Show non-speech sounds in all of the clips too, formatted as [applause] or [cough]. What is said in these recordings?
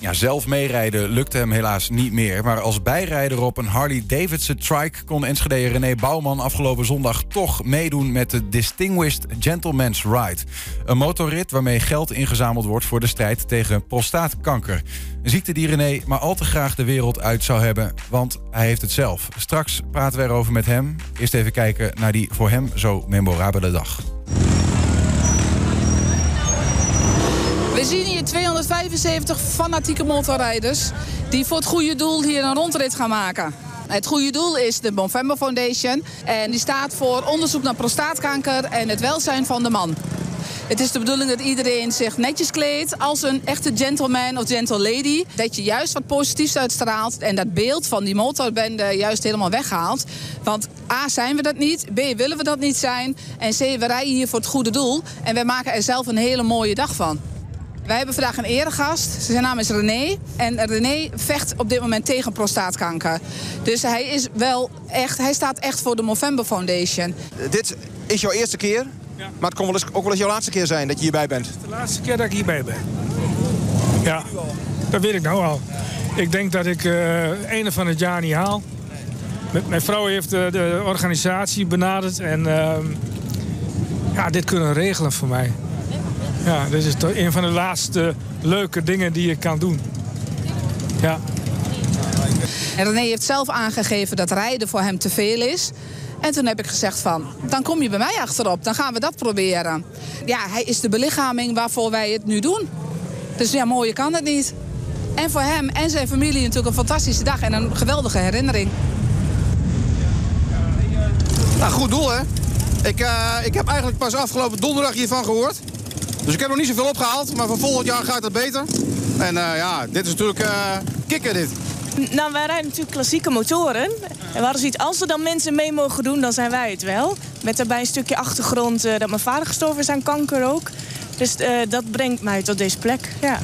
Ja, zelf meerijden lukte hem helaas niet meer. Maar als bijrijder op een Harley Davidson trike kon Enschede René Bouwman afgelopen zondag toch meedoen met de Distinguished Gentleman's Ride. Een motorrit waarmee geld ingezameld wordt voor de strijd tegen prostaatkanker. Een ziekte die René maar al te graag de wereld uit zou hebben, want hij heeft het zelf. Straks praten we erover met hem. Eerst even kijken naar die voor hem zo memorabele dag. We zien hier 275 fanatieke motorrijders die voor het goede doel hier een rondrit gaan maken. Het goede doel is de Bonfembo Foundation en die staat voor onderzoek naar prostaatkanker en het welzijn van de man. Het is de bedoeling dat iedereen zich netjes kleedt als een echte gentleman of gentle lady. Dat je juist wat positiefs uitstraalt en dat beeld van die motorbende juist helemaal weghaalt. Want A, zijn we dat niet. B, willen we dat niet zijn. En C, we rijden hier voor het goede doel. En wij maken er zelf een hele mooie dag van. Wij hebben vandaag een eregast. Zijn naam is René. En René vecht op dit moment tegen prostaatkanker. Dus hij is wel echt, hij staat echt voor de Movember Foundation. Dit is jouw eerste keer, Ja. maar het kon wel eens, ook wel eens jouw laatste keer zijn dat je hierbij bent. De laatste keer dat ik hierbij ben. Ja, dat weet ik nou al. Ik denk dat ik eh einde van het jaar niet haal. Mijn vrouw heeft eh, de organisatie benaderd en ehm, ja, dit kunnen regelen voor mij. Ja, dit is toch een van de laatste leuke dingen die ik kan doen. Ja. En René heeft zelf aangegeven dat rijden voor hem te veel is. En toen heb ik gezegd van, dan kom je bij mij achterop. Dan gaan we dat proberen. Ja, hij is de belichaming waarvoor wij het nu doen. Dus ja, mooier kan het niet. En voor hem en zijn familie natuurlijk een fantastische dag en een geweldige herinnering. Nou, goed doel hè. Ik, eh, ik heb eigenlijk pas afgelopen donderdag hiervan gehoord. Dus ik heb nog niet zoveel opgehaald, maar voor volgend jaar gaat het beter. En eh, ja, dit is natuurlijk eh kicken dit. Nou, wij rijden natuurlijk klassieke motoren. En we hadden zoiets, als er dan mensen mee mogen doen, dan zijn wij het wel. Met daarbij een stukje achtergrond eh, dat mijn vader gestorven is aan kanker ook. Dus eh, dat brengt mij tot deze plek, ja.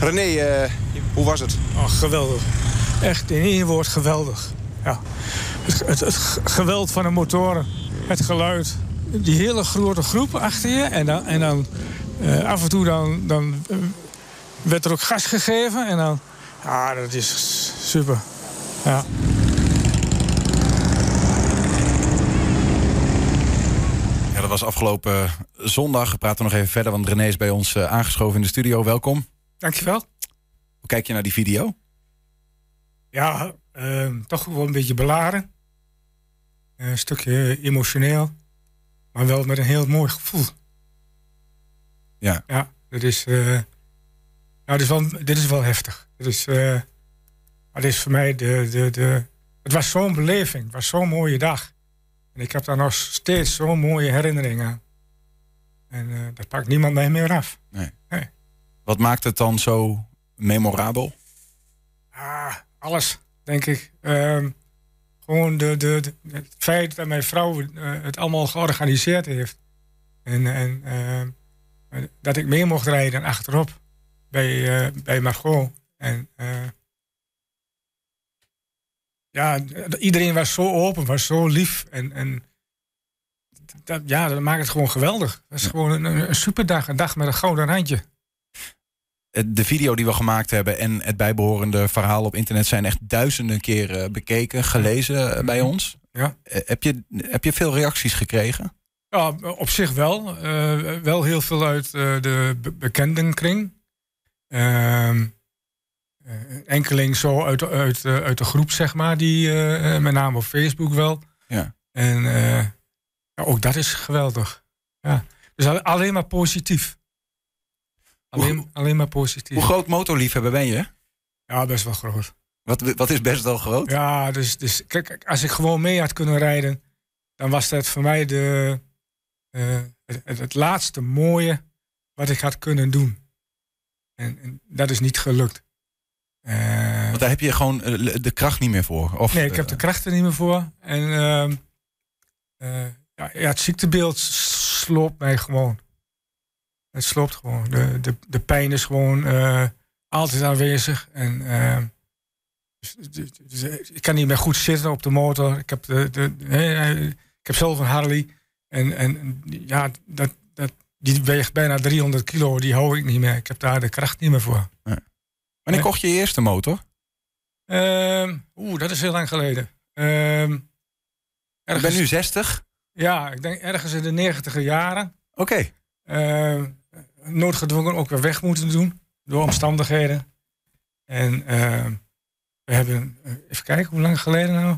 René, eh, hoe was het? Oh, geweldig. Echt in één woord geweldig. Ja. Het, het, het geweld van de motoren. Het geluid. Die hele grote groep achter je. En dan, en dan eh, af en toe dan, dan eh, werd er ook gas gegeven. En dan... Ja, dat is super. Ja. Ja, dat was afgelopen zondag. We praten nog even verder, want René is bij ons eh, aangeschoven in de studio. Welkom. Dankjewel. Hoe kijk je naar die video? Ja, toch wel een beetje beladen. Eh, een stukje emotioneel. Maar wel met een heel mooi gevoel. Ja. Ja, dit is, eh, nou, dit is, wel, dit is wel heftig. Dit is, eh, maar dit is voor mij de, de, de... Het was zo'n beleving. Het was zo'n mooie dag. En ik heb daar nog steeds zo'n mooie herinneringen aan. En eh, dat pakt niemand mij meer af. Nee. Nee. Wat maakt het dan zo memorabel? Ah, alles, denk ik. Ehm, gewoon de, de, de- het feit dat mijn vrouw eh, het allemaal georganiseerd heeft. En, en eh, dat ik mee mocht rijden achterop bij, eh, bij Margot. En ja, iedereen was zo open, was zo lief. En, en dat, ja, dat maakt het gewoon geweldig. Dat is gewoon een, een superdag, een dag met een gouden randje. Eh, De video die we gemaakt hebben en het bijbehorende verhaal op internet zijn echt duizenden keren bekeken, gelezen eh, bij ons. Ja. Eh, Heb je, heb je veel reacties gekregen? Ja, op zich wel. Wel heel veel uit de be- bekendenkring. Ehm, eh, enkeling zo uit, uit, uit de groep, zeg maar, die met name op Facebook wel. Ja. En ja, ook dat is geweldig. Ja. Dus al- alleen maar positief. Alleen, alleen maar positief. Hoe groot motorliefhebber ben je? Ja, best wel groot. Wat, wat is best wel groot? Ja, dus, dus kijk, als ik gewoon mee had kunnen rijden, dan was dat voor mij de, eh, het, laatste mooie wat ik had kunnen doen. En, en dat is niet gelukt. Eh, Want daar heb je gewoon eh, de kracht niet meer voor. Of, nee, ik heb de eh, krachten niet meer voor. En ehm, eh, ja, ja, het ziektebeeld sloopt mij gewoon. Het sloopt gewoon. De, de, de pijn is gewoon eh, altijd aanwezig. En ehm, dus, dus- dus, eh, ik kan niet meer goed zitten op de motor. Ik heb, de, de, eh, ik heb zelf een Harley. En, en ja, dat, dat, die weegt bijna 300 kilo, die hou ik niet meer. Ik heb daar de kracht niet meer voor. Wanneer kocht je je eerste motor? Ehm, Oeh, dat is heel lang geleden. Ehm, Ik ergens, ben nu 60. Ja, ik denk ergens in de negentiger jaren. Oké. Ehm, noodgedwongen ook weer weg moeten doen. Door omstandigheden. En ehm, we hebben, eh, even kijken, hoe lang geleden nou?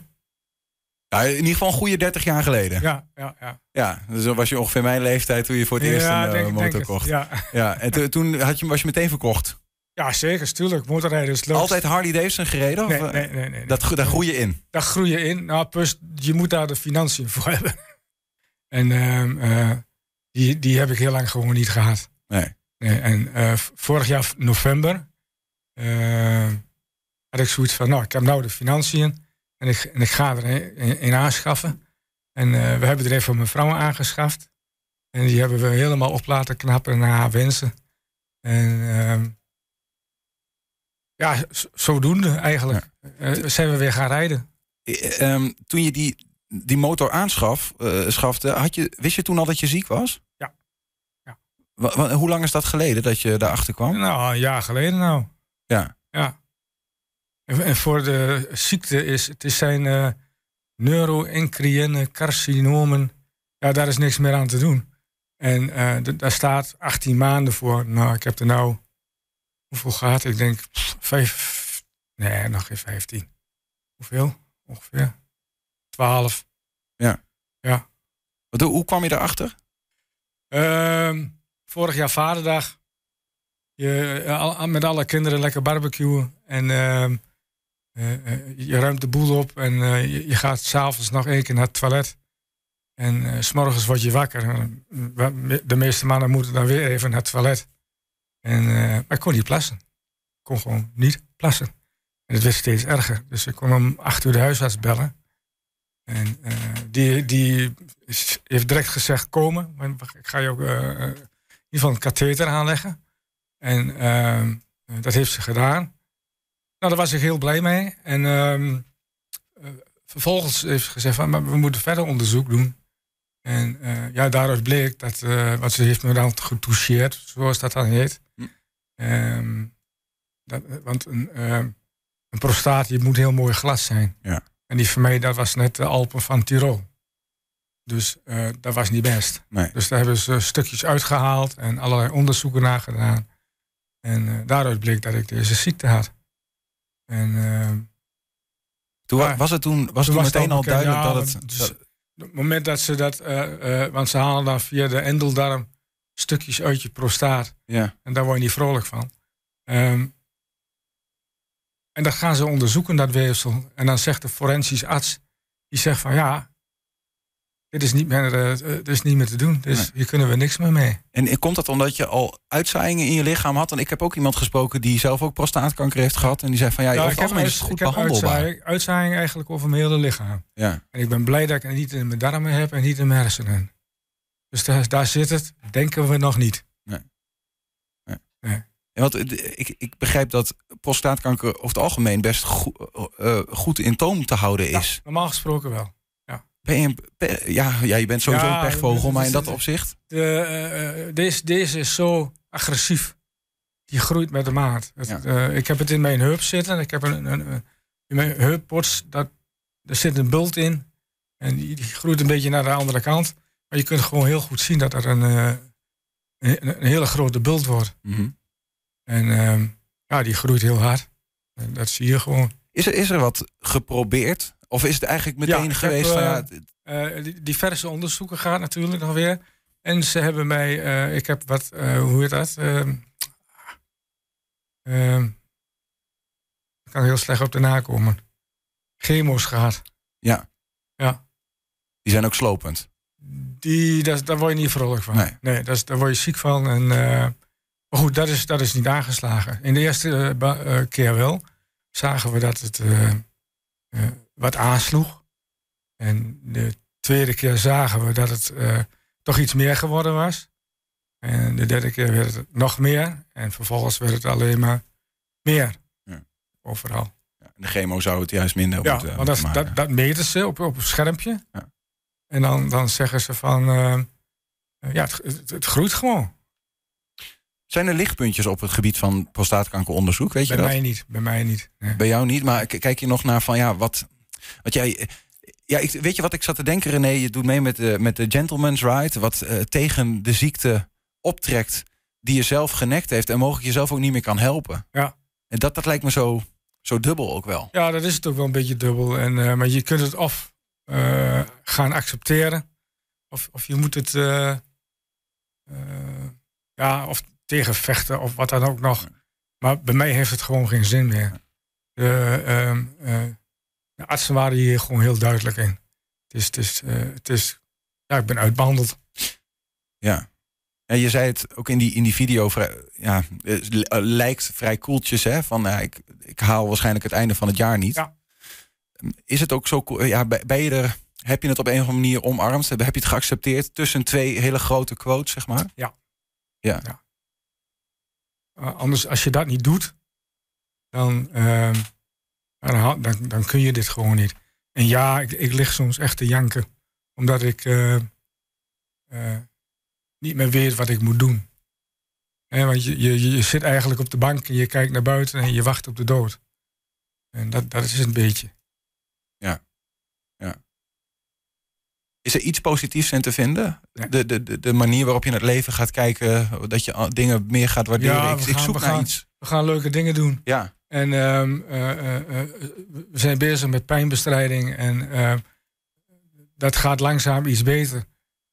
Ja, in ieder geval een goede 30 jaar geleden. Ja, Ja, ja, ja. dus dan was je ongeveer mijn leeftijd toen je voor het eerst een eh, denk- denk motor het, kocht. Ja. Ja, en to- toen had je, was je meteen verkocht. ja, zeker, tuurlijk. Motorrijden is leuk. Altijd Harley Davidson gereden? Of, Nee, eh, nee, nee. Dat, daar groei je in. daar groei je in. Nou, plus je moet daar de financiën voor hebben. [laughs] En ehm, eh, die, die heb ik heel lang gewoon niet gehad. Nee. Nee, en eh, vorig jaar november eh, had ik zoiets van, nou, ik heb nou de financiën en ik, en ik ga er een, een- een aanschaffen. En eh, we hebben er even voor mijn vrouw aangeschaft. En die hebben we helemaal op laten knappen naar haar wensen. En ehm, ja, zodoende eigenlijk. Eh, zijn we weer gaan rijden. Eh, ehm, toen je die, die motor aanschaf, schafte, had je, wist je toen al dat je ziek was? Ja. Ja. Hoe lang is dat geleden dat je daarachter kwam? Nou, een jaar geleden nou. Ja. Ja. En, en voor de ziekte is, het is zijn eh neuroencriëne carcinomen. Ja, daar is niks meer aan te doen. En eh, daar staat 18 maanden voor. Nou, ik heb er nou, hoeveel gaat? Ik denk pff, vijf, nee, nog geen 15. Hoeveel? Ongeveer 12. Wat- Hoe kwam je daarachter? Ehm, vorig jaar Vaderdag. Je, al- met alle kinderen lekker barbecuen. En ehm, eh, eh, je ruimt de boel op. En eh, je, je gaat s'avonds nog één keer naar het toilet. En s s'morgens word je wakker. De meeste mannen moeten dan weer even naar het toilet. En, maar ik kon niet plassen. Ik kon gewoon niet plassen. En het werd steeds erger. Dus ik kon om acht uur de huisarts bellen. En eh, die, die is- heeft direct gezegd komen. Ik ga je ook eh, eh, in ieder geval een katheter aanleggen. En ehm, eh, dat heeft ze gedaan. Nou, daar was ik heel blij mee. En ehm, eh, vervolgens heeft ze gezegd van, maar we moeten verder onderzoek doen. En ja, daaruit bleek dat, wat ze heeft me dan getoucheerd, zoals dat dan heet. Hm. Ehm, dat, want een, een prostaat, moet heel mooi glad zijn. Ja. En die van mij, dat was net de Alpen van Tirol. Dus eh, dat was niet best. Nee. Dus daar hebben ze stukjes uitgehaald en allerlei onderzoeken naar gedaan. En eh, daaruit bleek dat ik deze ziekte had. En ehm, Toen, Ja. was het toen, was Toen het meteen al duidelijk ja, dat het... dus- dat- het moment dat ze dat, eh, eh, want ze halen dan via de endeldarm stukjes uit je prostaat. ja. En daar word je niet vrolijk van. Ehm, en dat gaan ze onderzoeken, dat weefsel. En dan zegt de forensisch arts, die zegt van ja, dit is niet meer, eh, eh, dit is niet meer te doen. Dus Nee. hier kunnen we niks meer mee. En komt dat omdat je al uitzaaiingen in je lichaam had? En ik heb ook iemand gesproken die zelf ook prostaatkanker heeft gehad. En die zei van ja, Ja, over het algemeen is het goed ik heb behandelbaar. uitzaaiing, uitzaaiing eigenlijk over mijn hele lichaam. Ja. En ik ben blij dat ik het niet in mijn darmen heb en niet in mijn hersenen. Dus daar, daar zit het, denken we nog niet. Ja, Want eh, ik, ik begrijp dat prostaatkanker over het algemeen best goe- eh, goed in toom te houden is. Ja, normaal gesproken wel. Ben je ja, ja, je bent sowieso Ja, een pechvogel, dat maar in dat opzicht. De, eh, eh, deze, deze is zo agressief. Die groeit met de maat. Het, Ja. eh, ik heb het in mijn heup zitten. Ik heb een, een, een- in mijn heuppots, dat, er zit een bult in. En die, die groeit een beetje naar de andere kant. Maar je kunt gewoon heel goed zien dat er een, eh, een, een hele grote bult wordt. Mhm. En ehm, ja, die groeit heel hard. En dat zie je gewoon. Is, er, is er wat geprobeerd? Of is het eigenlijk meteen Ja, ik heb, geweest van eh, het- Eh, diverse onderzoeken gaan natuurlijk nog weer. En ze hebben mij, eh, ik heb wat, hoe heet dat? Ehm, ehm, ik kan heel slecht op de nakomen. Chemo's gehad. ja, Ja. die zijn ook slopend. Die, dat, daar word je niet vrolijk van. Nee. Nee, dat daar word je ziek van. En, maar goed, dat is, dat is niet aangeslagen. In de eerste eh, eh, keer wel. Zagen we dat het eh, wat aansloeg. En de tweede keer zagen we dat het toch iets meer geworden was. En de derde keer werd het nog meer. En vervolgens werd het alleen maar meer. Ja. Overal. Ja, de chemo zou het juist minder Ja, moeten, want dat, maken. dat, dat meten ze op, op een schermpje. Ja. En dan, dan zeggen ze van... ja, het, het, het groeit gewoon. Zijn er lichtpuntjes op het gebied van prostaatkankeronderzoek? Weet je Bij dat? mij niet. Bij mij niet. Nee. Bij jou niet, maar kijk je nog naar van ja, wat. Wat jij. Ja, ik, weet je wat ik zat te denken, René? Je doet mee met de, met de Gentleman's Ride, wat eh, tegen de ziekte optrekt die je zelf genekt heeft en mogelijk jezelf ook niet meer kan helpen. Ja. En dat, dat lijkt me zo, zo dubbel ook wel. Ja, dat is het ook wel een beetje dubbel. En, eh, maar je kunt het of eh, gaan accepteren, of, of je moet het ja, of tegenvechten of wat dan ook nog. Maar bij mij heeft het gewoon geen zin meer. De, ehm, eh, de artsen waren hier gewoon heel duidelijk in. Het is, het is, eh, het is ja, ik ben uitbehandeld. Ja. Ja, je zei het ook in die, in die video, vrij, ja, eh, lijkt vrij koeltjes, hè? Van ja, ik, ik haal waarschijnlijk het einde van het jaar niet. Ja. Is het ook zo, ja, ben je er, heb je het op een of andere manier omarmd? Heb je het geaccepteerd tussen twee hele grote quotes, zeg maar? Ja. Ja. Ja. Anders, als je dat niet doet, dan, ehm, dan, dan, kun je dit gewoon niet. En ja, ik, ik lig soms echt te janken, omdat ik eh, eh, niet meer weet wat ik moet doen. Want je, je, je zit eigenlijk op de bank en je kijkt naar buiten en je wacht op de dood. En dat, dat is een beetje. Is er iets positiefs in te vinden? Ja. De, de, de, manier waarop je naar het leven gaat kijken, dat je dingen meer gaat waarderen. Ja, ik, gaan- zoek naar gaan- iets. We gaan leuke dingen doen. Ja, En ehm, eh, eh, eh, we zijn bezig met pijnbestrijding en ehm, dat gaat langzaam iets beter.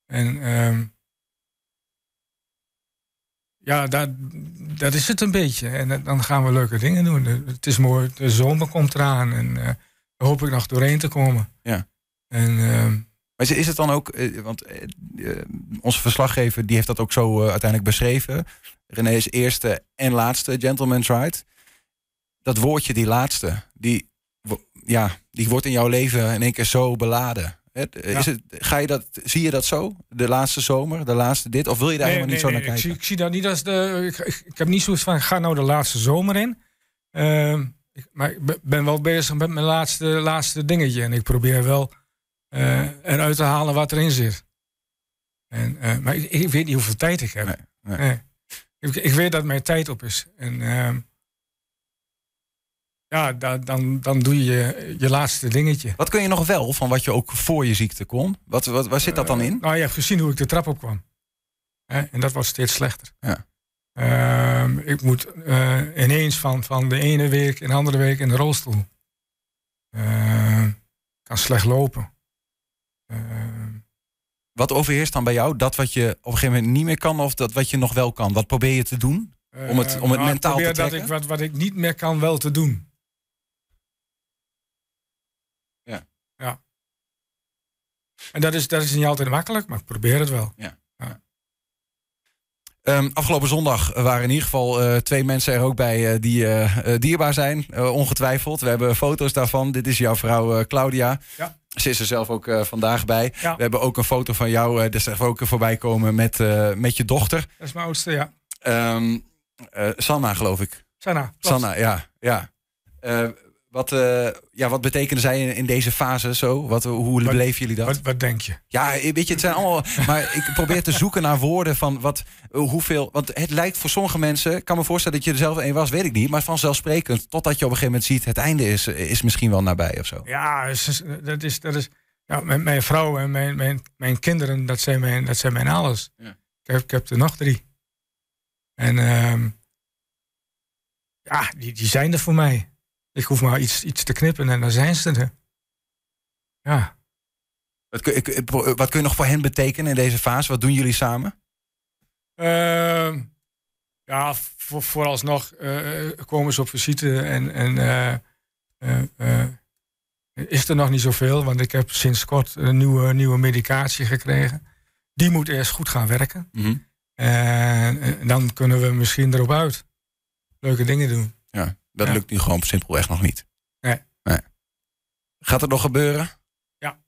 En ehm, ja, dat, dat is het een beetje. En dan- gaan we leuke dingen doen. Het is mooi, de zomer komt eraan en daar hoop ik nog doorheen te komen. Ja. En maar is, het dan ook, eh, want eh, eh, onze verslaggever die heeft dat ook zo uiteindelijk beschreven. René's eerste en laatste Gentleman's Ride. Dat woordje, die laatste, die, ja, die wordt in jouw leven in één keer zo beladen. Is het, ga je dat, zie je dat zo? De laatste zomer, de laatste dit? Of wil je daar helemaal niet zo naar ik, kijken? zie, ik zie dat niet als de. Ik, ik, ik heb niet zoiets van ga nou de laatste zomer in. Ehm, ik, maar ik ben- wel bezig met mijn laatste, laatste dingetje. En ik probeer wel eruit te halen wat erin zit. En, eh, maar ik, ik weet niet hoeveel tijd ik heb. Nee, nee. Nee. Ik, ik weet dat mijn tijd op is. En ehm, ja, da- dan, dan doe je je laatste dingetje. Wat kun je nog wel van wat je ook voor je ziekte kon? Wat, wat, waar zit dat dan in? Nou, je hebt gezien hoe ik de trap op kwam. En dat wordt steeds slechter. Ja. Ehm, ik moet eh, ineens van, van de ene week in de andere week in de rolstoel. Ehm, kan slecht lopen. Ehm, Wat overheerst dan bij jou? Dat wat je op een gegeven moment niet meer kan of dat wat je nog wel kan? Wat probeer je te doen? Om het- eh, om het nou, mentaal te probeer dat trekken? ik wat, wat ik niet meer kan wel te doen. Ja. Ja. En dat is, dat is niet altijd makkelijk, maar ik probeer het wel. Ehm, afgelopen zondag waren in ieder geval eh, twee mensen er ook bij eh, die eh, dierbaar zijn, ongetwijfeld. We hebben foto's daarvan. Dit is jouw vrouw Claudia. Ja. Ze is er zelf ook vandaag bij. Ja. We hebben ook een foto van jou, daar zag we ook voorbij komen met, met je dochter. Dat is mijn oudste, ja. Ehm, eh, Sanna, geloof ik. Sanna. klopt. Sanna, ja. ja. Wat, eh, ja, wat betekenen zij in, in deze fase zo? Wat, hoe Wat- beleven jullie dat? Wat, wat denk je? Ja, weet je, het zijn allemaal. Maar ik probeer te zoeken naar woorden van wat, hoeveel. Want het lijkt voor sommige mensen. Ik kan me voorstellen dat je er zelf een was, weet ik niet. Maar vanzelfsprekend, totdat je op een gegeven moment ziet. het einde is, is misschien wel nabij of zo. Ja, dat is. Dat is ja, mijn, mijn vrouw en mijn, mijn, mijn kinderen, dat zijn mijn, dat zijn mijn alles. Ja. Ik, heb, ik heb er nog drie. En ehm, ja, die, die zijn er voor mij. Ik hoef maar iets, iets te knippen en dan zijn ze er. Ja. Wat kun, ik, ik- wat kun je nog voor hen betekenen in deze fase? Wat doen jullie samen? Ehm, ja, voor, vooralsnog eh, komen ze op visite en, en eh, eh, is er nog niet zoveel, want ik heb sinds kort een nieuwe, nieuwe medicatie gekregen. Die moet eerst goed gaan werken. Mhm. En, dan kunnen we misschien erop uit. Leuke dingen doen. Ja, dat Ja. lukt nu gewoon simpelweg nog niet. Nee. Gaat het nog gebeuren? Ja.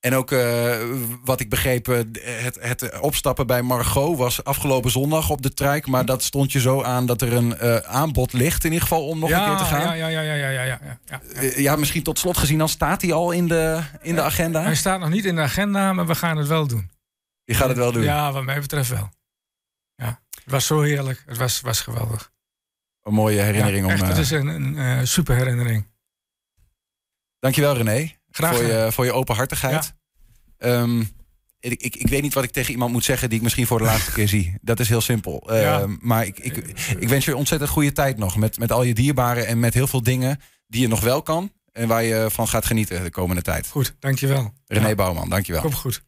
En ook eh, wat ik begreep, eh, het, het opstappen bij Margot was afgelopen zondag op de trijk. Maar dat stond je zo aan dat er een eh, aanbod ligt, in ieder geval, om nog ja, een keer te gaan. Ja, ja, ja, ja, ja, ja, ja. Eh, ja, misschien tot slot gezien, dan staat hij al in de, in de agenda. Hij staat nog niet in de agenda, maar we gaan het wel doen. Je gaat het wel doen. Ja, wat mij betreft wel. Ja, het was zo heerlijk. Het was, was geweldig. Een mooie herinnering ja, echt, om. Het eh, is een, een eh, super herinnering. Dankjewel René. Graag voor je, voor je openhartigheid. Ehm, ik, ik, ik weet niet wat ik tegen iemand moet zeggen die ik misschien voor de laatste keer zie. Dat is heel simpel. Ehm, Ja. Maar ik, ik, ik wens je ontzettend goede tijd nog. Met, met al je dierbaren en met heel veel dingen die je nog wel kan. En waar je van gaat genieten de komende tijd. Goed, dankjewel. René Ja, Bouwman, dankjewel. Komt goed.